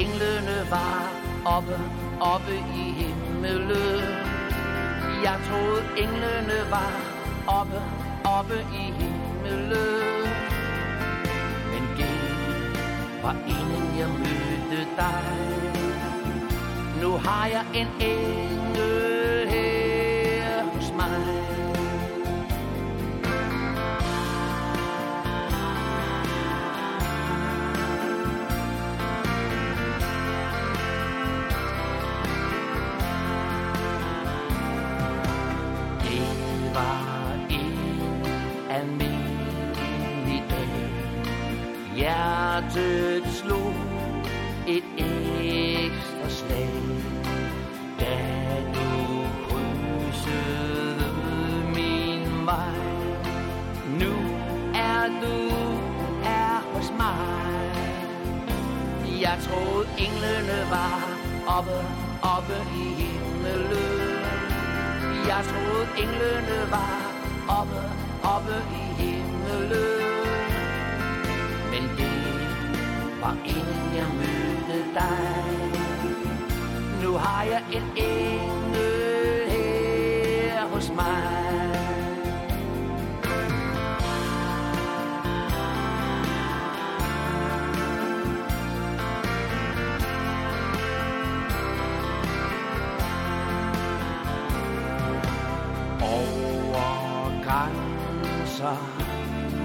Englene var oppe, oppe i himmelen. Jeg troede englene var oppe, oppe i himmelen. Men det var inden jeg mødte dig. Nu har jeg en engel mod englene var oppe, oppe i himmelen. Jeg troede englene var oppe, oppe i himmelen. Men det var inden jeg mødte dig. Nu har jeg en engel her hos mig.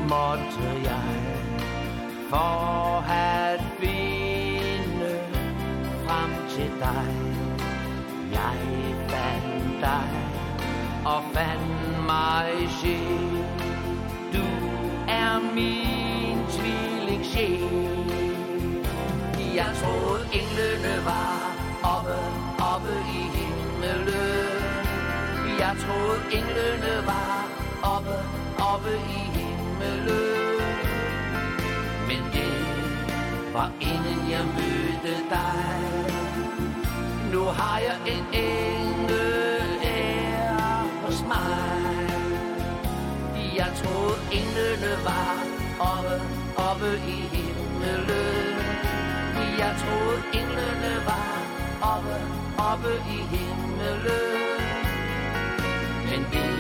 Måtte jeg for at finde frem til dig. Jeg fandt dig og fandt mig sjæl. Du er min tvilling sjæl. Jeg troede englene var oppe, oppe i himmelen. Jeg troede englene var oppe, oppe i himlen. Var inden jeg mødte dig. Nu har jeg en engel her hos mig. Jeg troede englene var oppe, oppe i himmelen. Jeg troede englene var oppe, oppe i himmelen. Men det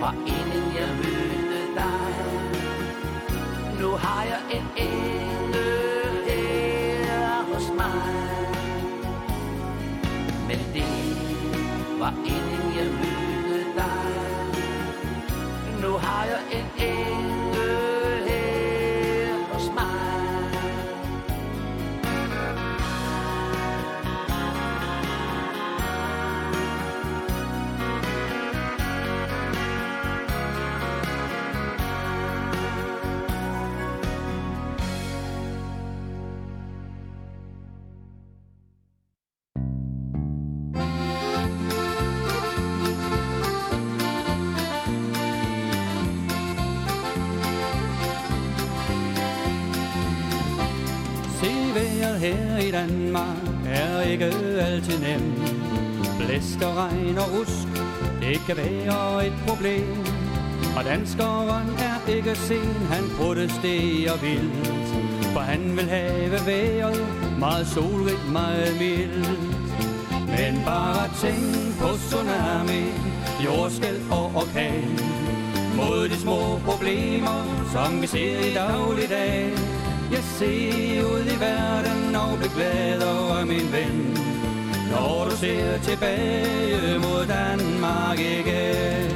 var inden jeg mødte dig. Nu har jeg en engel her i Danmark er ikke altid nem. Blæst og regn og rusk, det kan være et problem. Og danskeren er ikke sen, han protesterer vildt. For han vil have vejret meget solrigt, meget mildt. Men bare tænk på tsunami, jordskæld og orkan. Mod de små problemer, som vi ser i dagligdagen jeg ser ud i verden og bliver glad over min ven. Når du ser tilbage mod Danmark igen.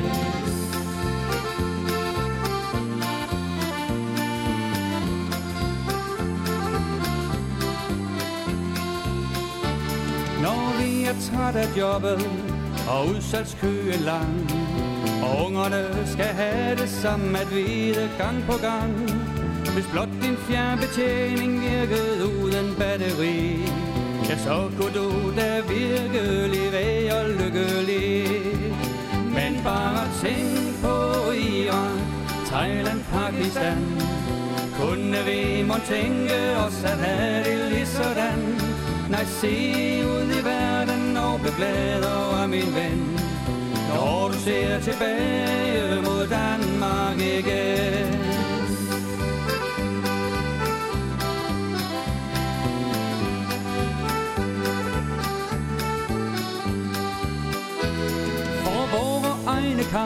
Når vi er træt af jobbet og udsalgskøen lang Og ungerne skal have det samme at vide gang på gang Hvis blot fjernbetjening virkede uden batteri. Ja, så kunne du da virkelig være lykkelig. Men bare tænk på Iran, Thailand, Pakistan. Kunne vi må tænke os at have det lige sådan. Nej, se ud i verden og bliv glad over min ven. Når du ser tilbage mod Danmark igen.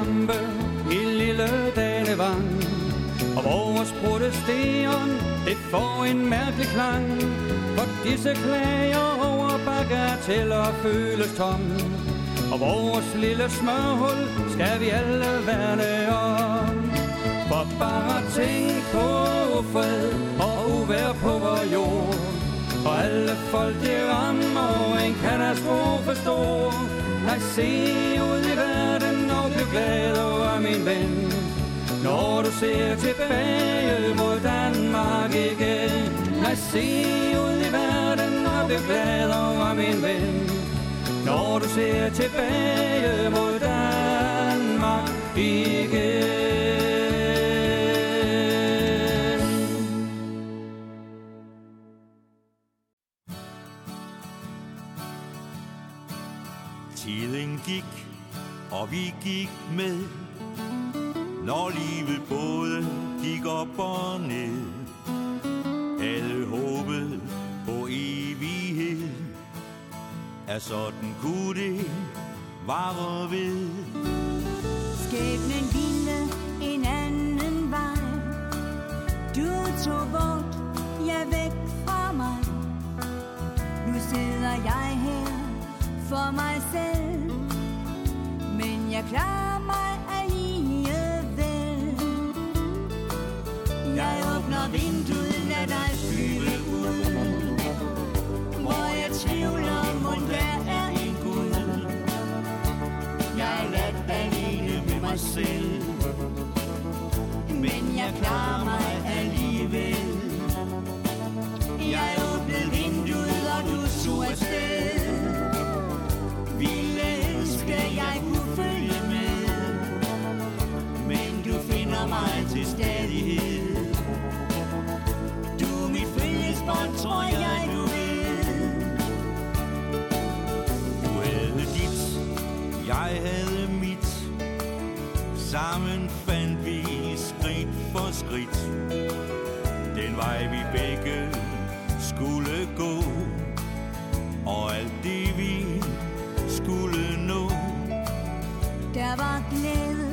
Kampe i lille Danevang. Og vores protesteren, det får en mærkelig klang. For disse klager over bagateller føles tom. Og vores lille smørhul skal vi alle værne om. For bare tænk på fred og uvær på vores jord. Og alle folk, de rammer en katastrofe stor. Nej, se ud i verden du glad over min ven. Når du ser tilbage mod Danmark igen. Nej, se ud i verden og bliv glad over min ven. Når du ser tilbage mod Danmark igen. Tiden gik, og vi gik med, når livet både gik op og ned. Alle håbede på evighed, at sådan kunne det vare ved. Skæbnen ville en anden vej. Du tog bort, jeg væk fra mig. Nu sidder jeg her for mig selv jeg klarer mig alligevel. Jeg åbner vinduet, Sammen fandt vi skridt for skridt. Den vej vi begge skulle gå. Og alt det vi skulle nå. Der var glæde,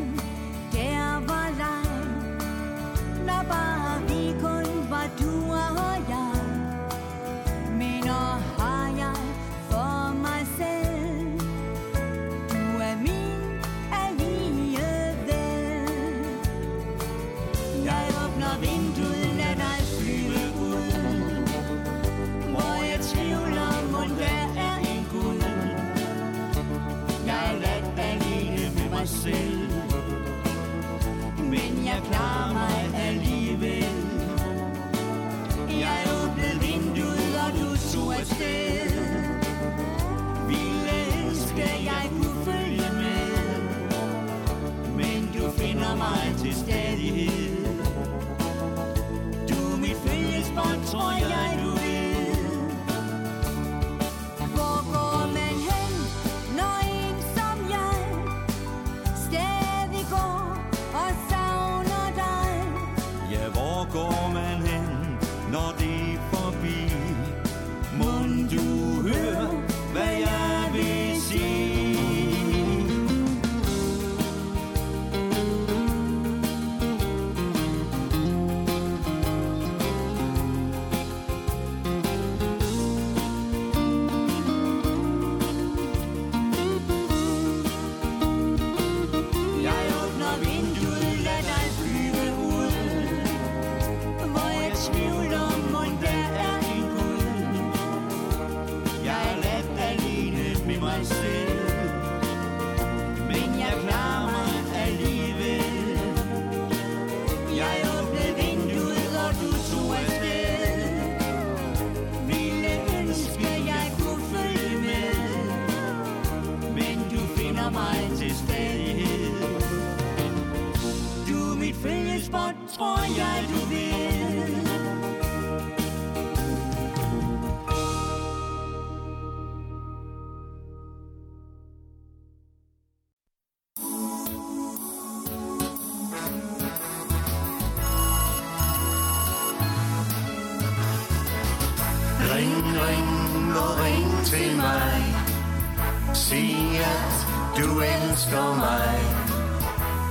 Sig at du elsker mig.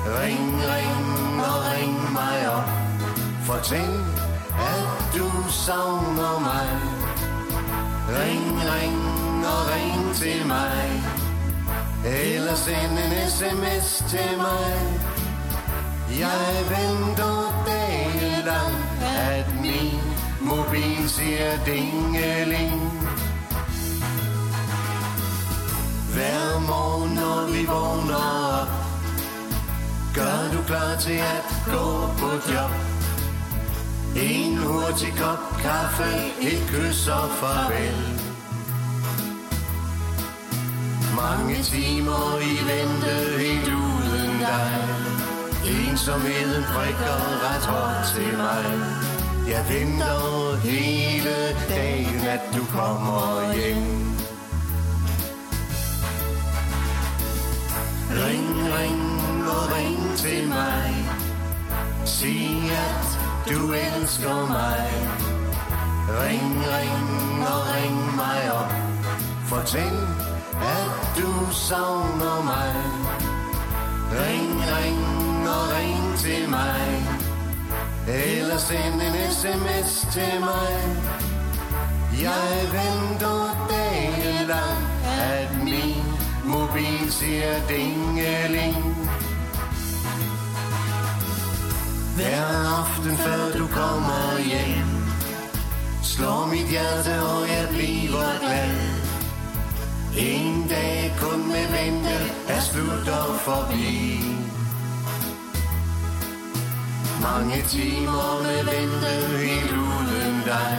Ring, ring og ring mig op. Fortæl, at du savner mig. Ring, ring og ring til mig. Eller send en sms til mig. Jeg venter dagen lang At min mobil siger dingeling hver morgen, når vi vågner op Gør du klar til at gå på job. En hurtig kop kaffe, et kys og farvel. Mange timer i vente helt uden dig. Ensomheden prikker ret hårdt til mig. Jeg venter hele dagen, at du kommer hjem. Ring, ring og ring til mig. Sig, at du elsker mig. Ring, ring og ring mig op. Fortæl, at du savner mig. Ring, ring og ring til mig. Eller send en sms til mig. Jeg venter dagen lang At min mobil siger dingeling. Hver aften før du kommer hjem Slår mit hjerte og jeg bliver glad. En dag kun med vente er slut og forbi. Mange timer med vente helt uden dig.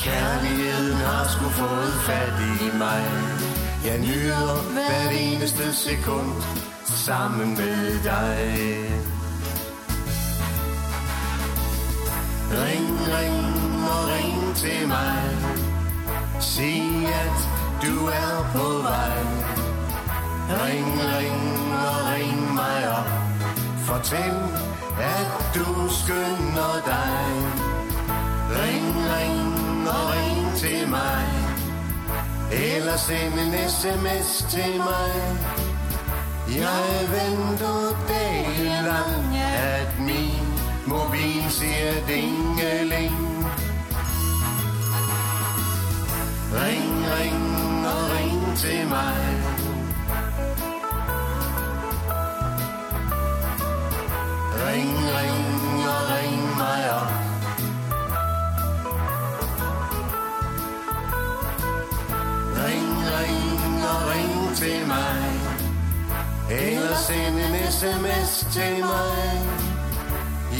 Kærligheden har sgu fået fat i mig. Jeg nyder hvert eneste sekund sammen med dig. Ring, ring og ring til mig. Sig, at du er på vej. Ring, ring og ring mig op. Fortæl, at du skynder dig. Ring, ring og ring til mig. Eller send en sms til mig. Jeg venter dagen lang, at min mobil siger dingeling Ring, ring og ring til mig. Til mig. Eller send en sms til mig.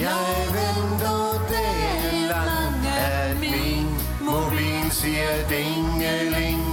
Jeg venter dagen lang At min mobil siger dingeling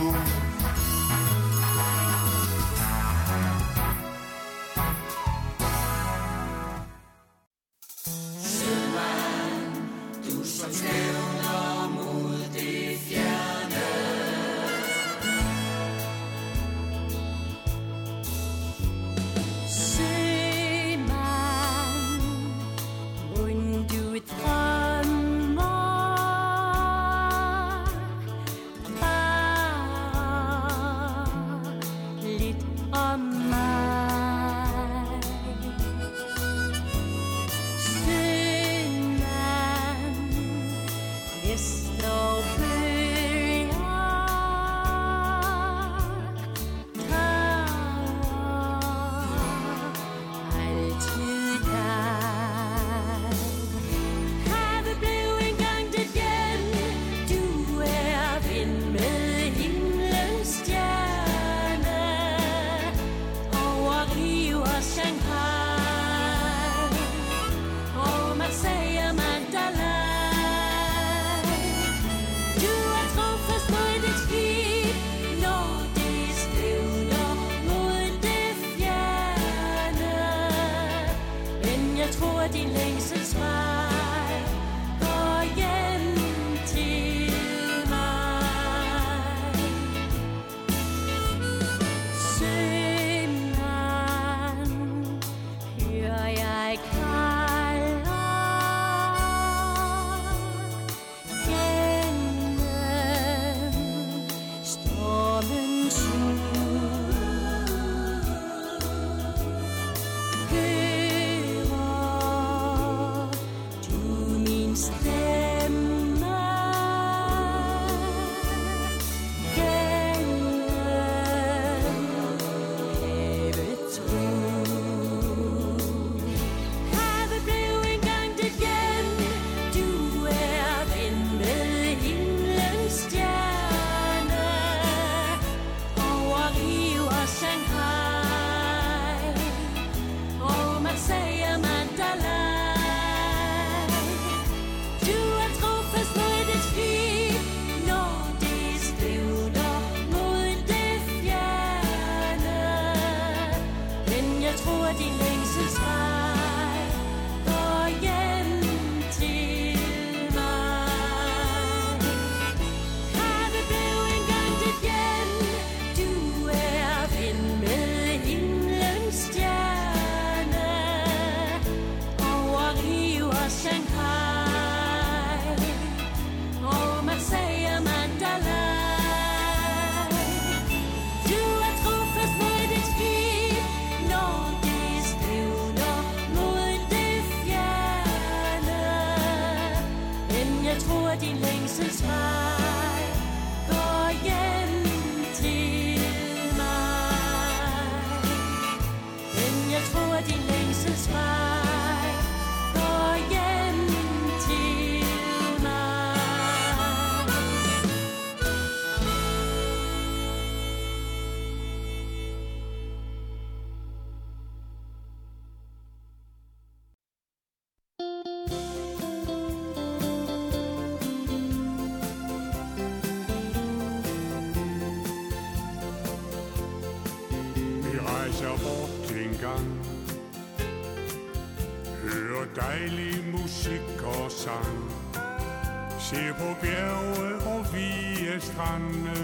Se på bjerge og vige strande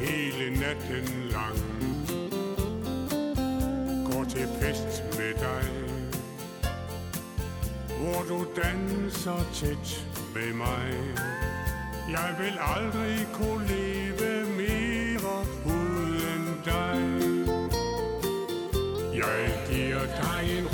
Hele natten lang. Gå til fest med dig Hvor du danser tæt med mig. Jeg vil aldrig kunne leve mere uden dig. Jeg giver dig en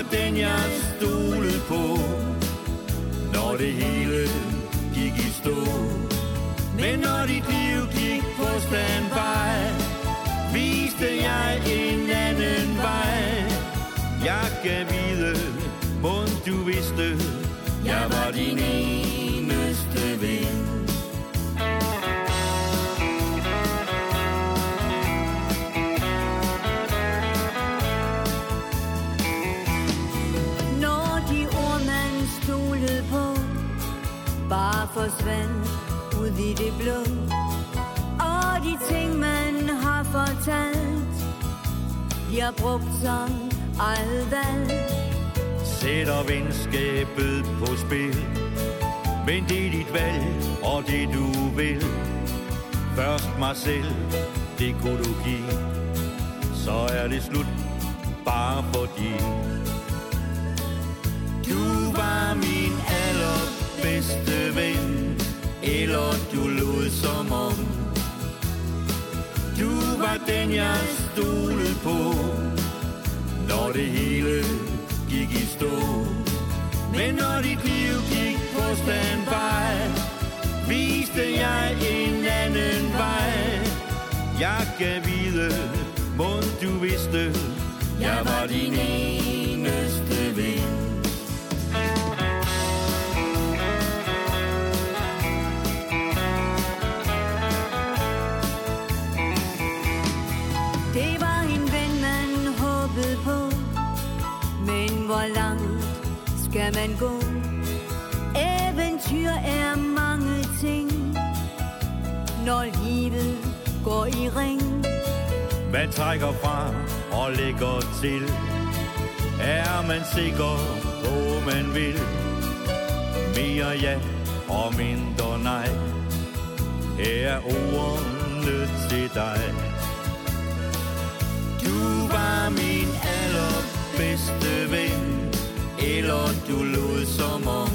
var den jeg stolede på Når det hele gik i stå. Men når dit liv gik på standby Viste jeg en anden vej. Jeg kan vide, må du vidste Jeg var din eneste ven. Forsvandt ud i det blå. Og de ting, man har fortalt, bliver brugt som aldrig. valg. Sætter venskabet på spil Men det er dit valg, og det du vil Først mig selv, det kunne du give Så er det slut, bare fordi Du var min bedste ven. Eller du lod som om. Du var den jeg stolede på. Når det hele gik i stå. Men når dit liv gik på standby Viste jeg en anden vej. Jeg kan vide, må du vidste Jeg var din eneste ven. Man gå? Eventyr er mange ting Når livet går i ring. Man trækker fra og lægger til. Er man sikker på, man vil? Mere ja og mindre nej. Her er ordene til dig? Du var min allerbedste ven. Eller du lod som om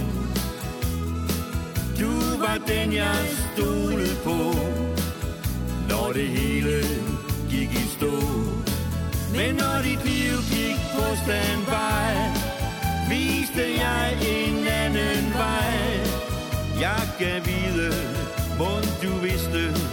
Du var den jeg stolede på. Når det hele gik i stå. Men når dit liv gik på standby Viste jeg en anden vej. Jeg gav vide, mund du vidste.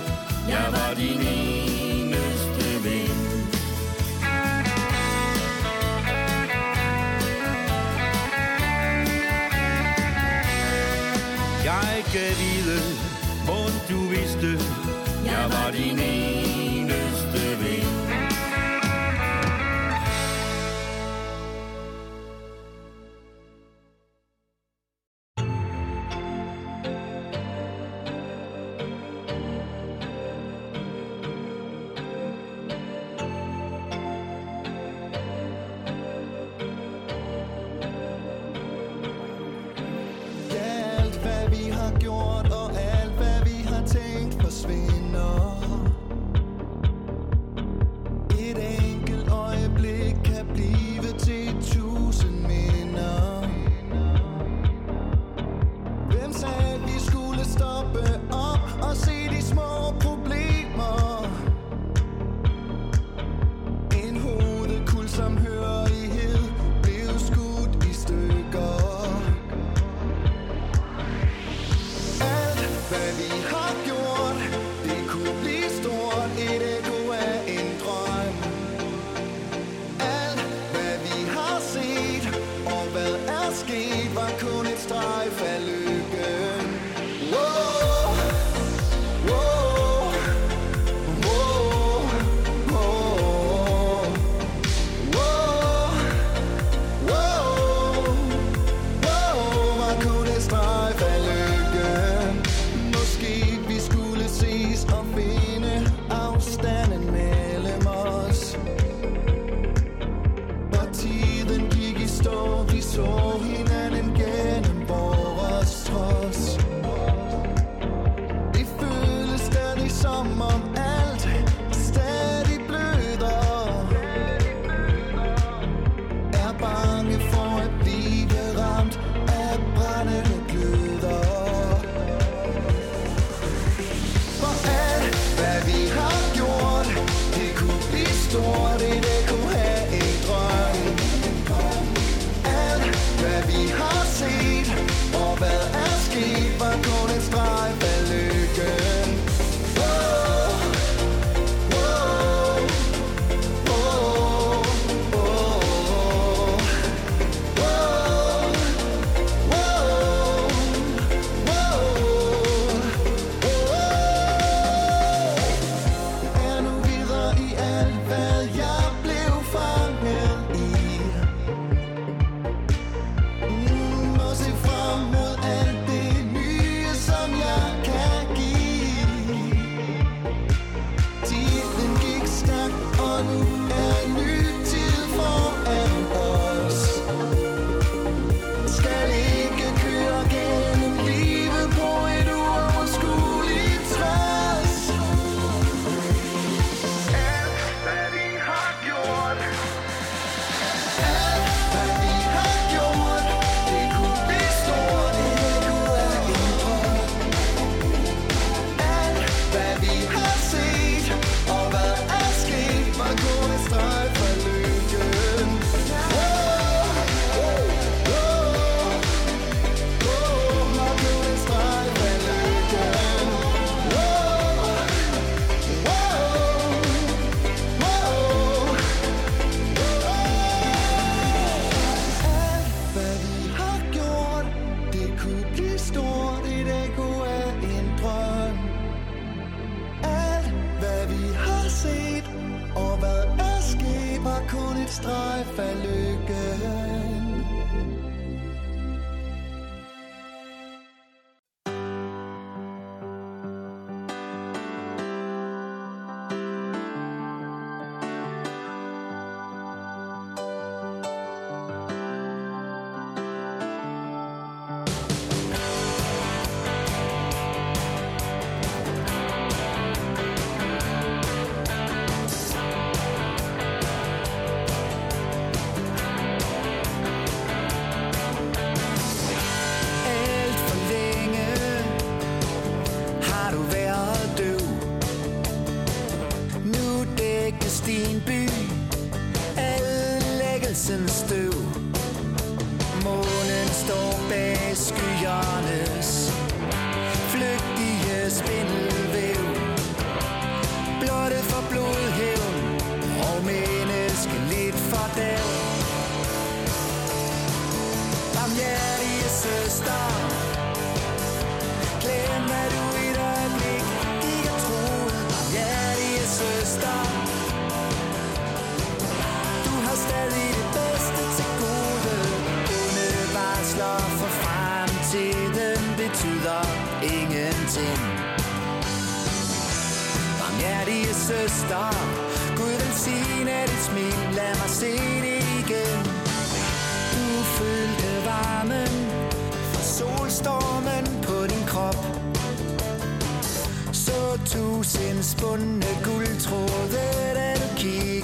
Strejf af løb betyder ingenting. Barmhjertige søster Gud velsigne dit smil Lad mig se det igen. Du følte varmen fra solstormen på din krop. Så tusind spundne guldtråde, da du kiggede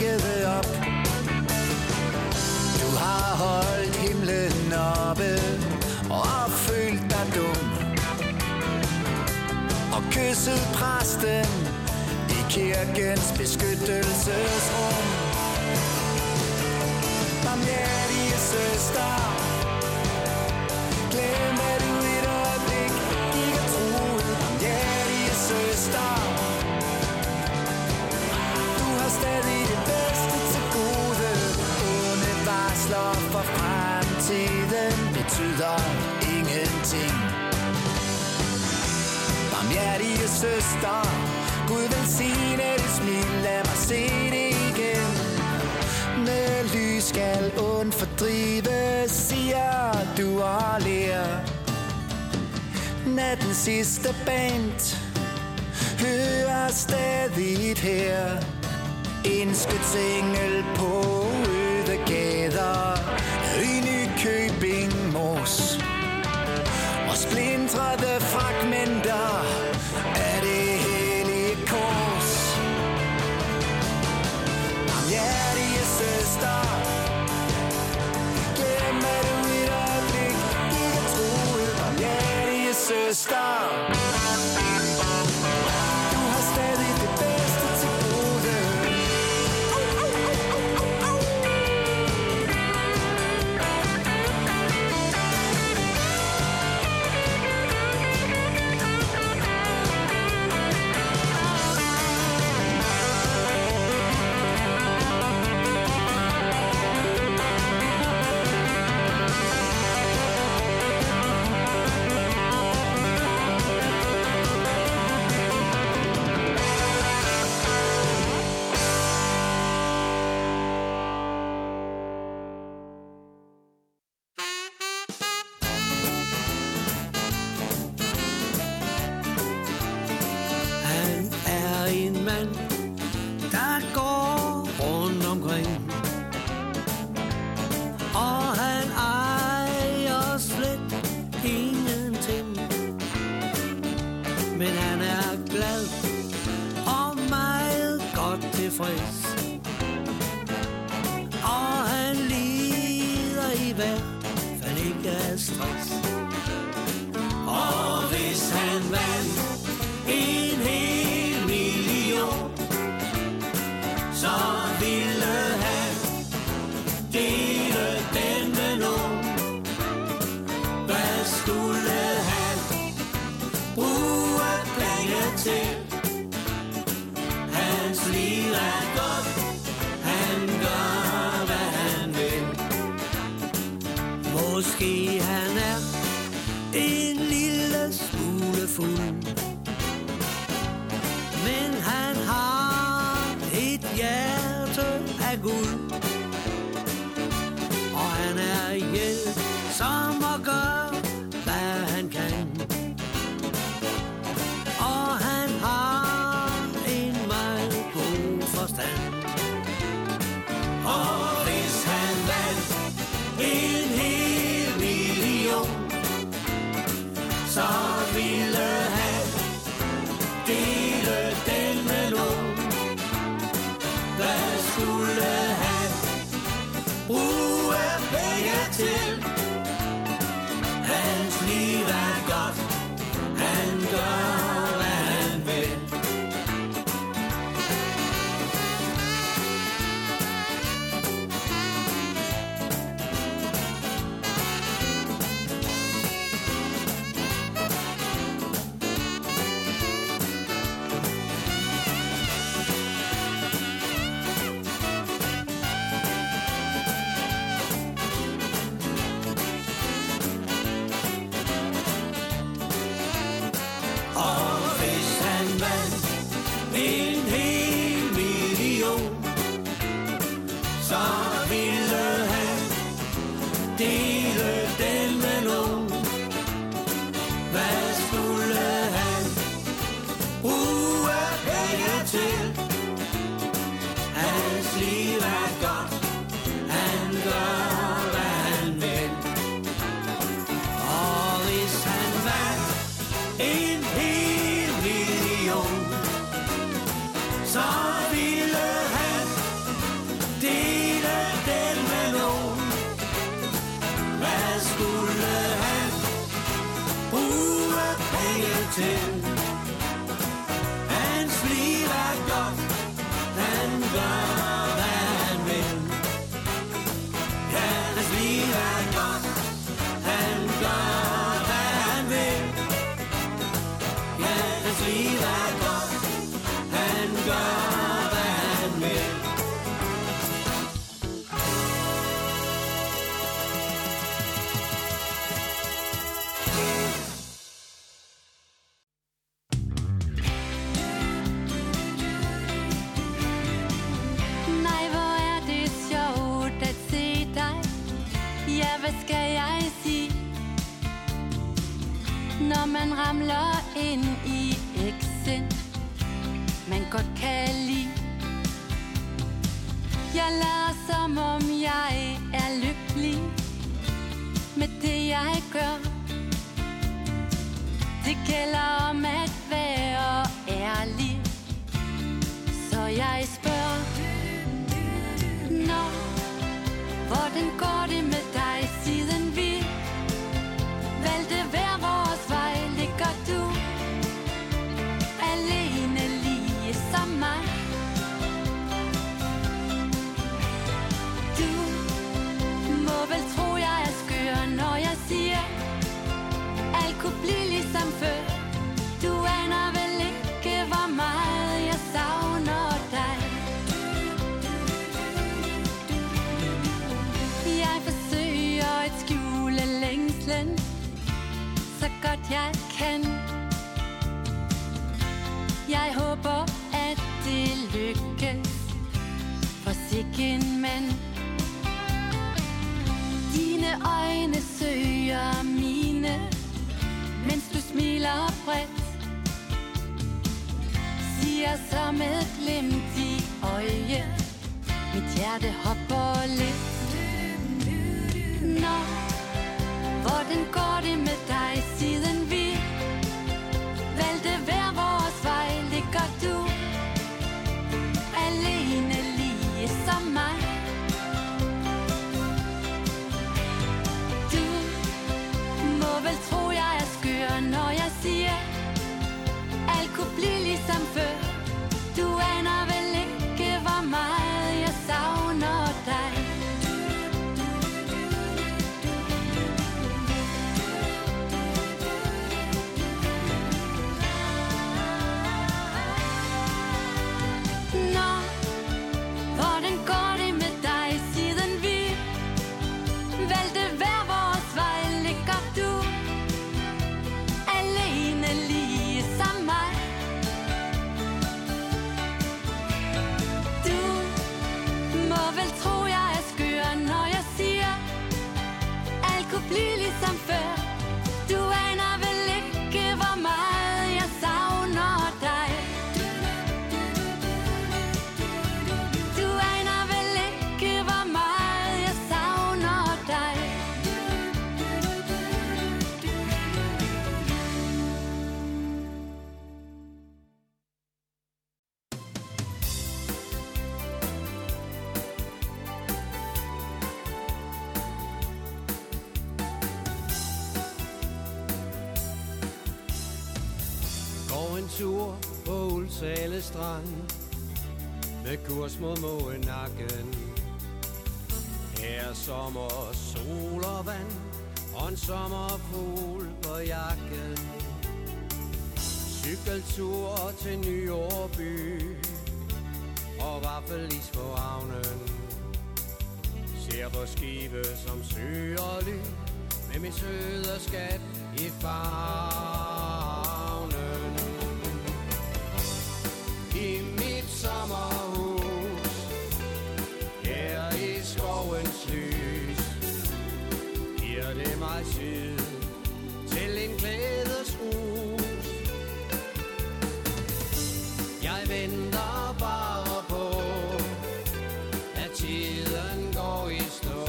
kysset præsten i kirkens beskyttelsesrum. Barmhjertige søster Glem hvad du et øjeblik gik og troede Barmhjertige søster Du har stadig det bedste til gode. Onde varsler for fremtiden betyder ingenting. Barmhjertige søster Gud velsigne dit smil Lad mig se det igen med lys skal ond fordrive, siger du og lærer Natten sidste band hører stadig her. En skytsengel på øde gader i Nykøbing Mors. Og splintrede fragmenter Barmhjertige jeg gør. Det gælder om at være ærlig Så jeg jeg kan. Jeg håber, at det lykkes. For sikken mand. Dine øjne søger mine Mens du smiler bredt. Siger som et glimt i øje. Mit hjerte hopper lidt. Nå, hvordan går det med dig siden Sale Strand Med kurs mod Måenakken Her er sommer, sol og vand Og en sommerfugl på jakken. Cykeltur til Nyårby Og vaffelis på havnen. Ser på skibe som søger ly Med min søde skat i far venter bare på At tiden går i stå.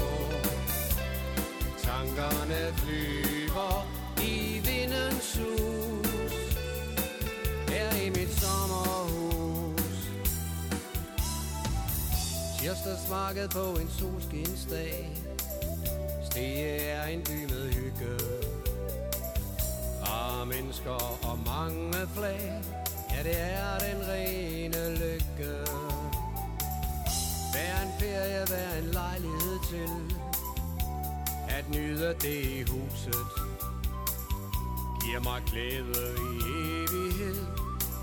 Tankerne flyver i vindens sus. Her i mit sommerhus. Tirsdagsmarked på en solskinsdag Stege er en by med hygge. Og mennesker og mange flag. Ja, det er den rene lykke. Hver en ferie, hver en lejlighed til At nyde det i huset. Giver mig glæde i evighed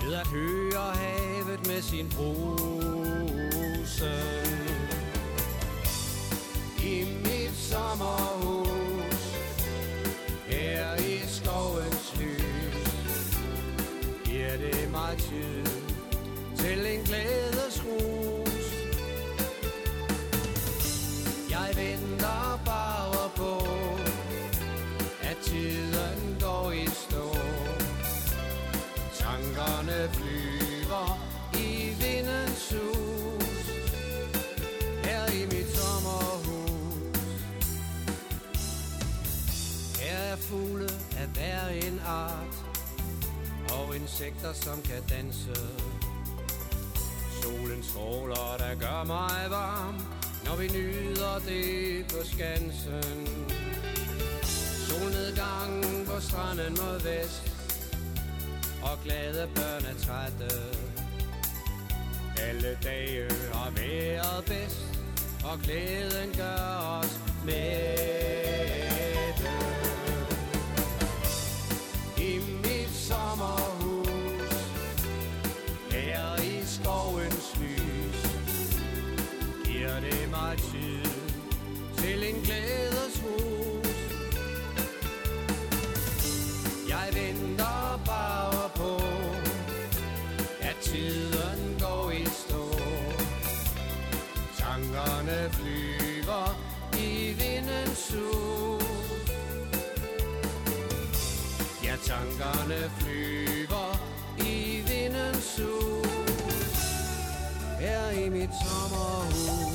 Ved at høre havet med sin brusen I mit sommer mig tid Til en glædesrus. Jeg venter bare på At tiden går i stå. Tankerne flyver i vindens sus Her i mit sommerhus. Her er fugle af hver en art insekter som kan danse. Solen stråler, der gør mig varm Når vi nyder det på skansen. Solnedgangen på stranden mod vest Og glade børn er trætte. Alle dage har været bedst Og glæden gør os med flyver i vindens sus Ja, tankerne flyver i vindens sus Her i mit sommer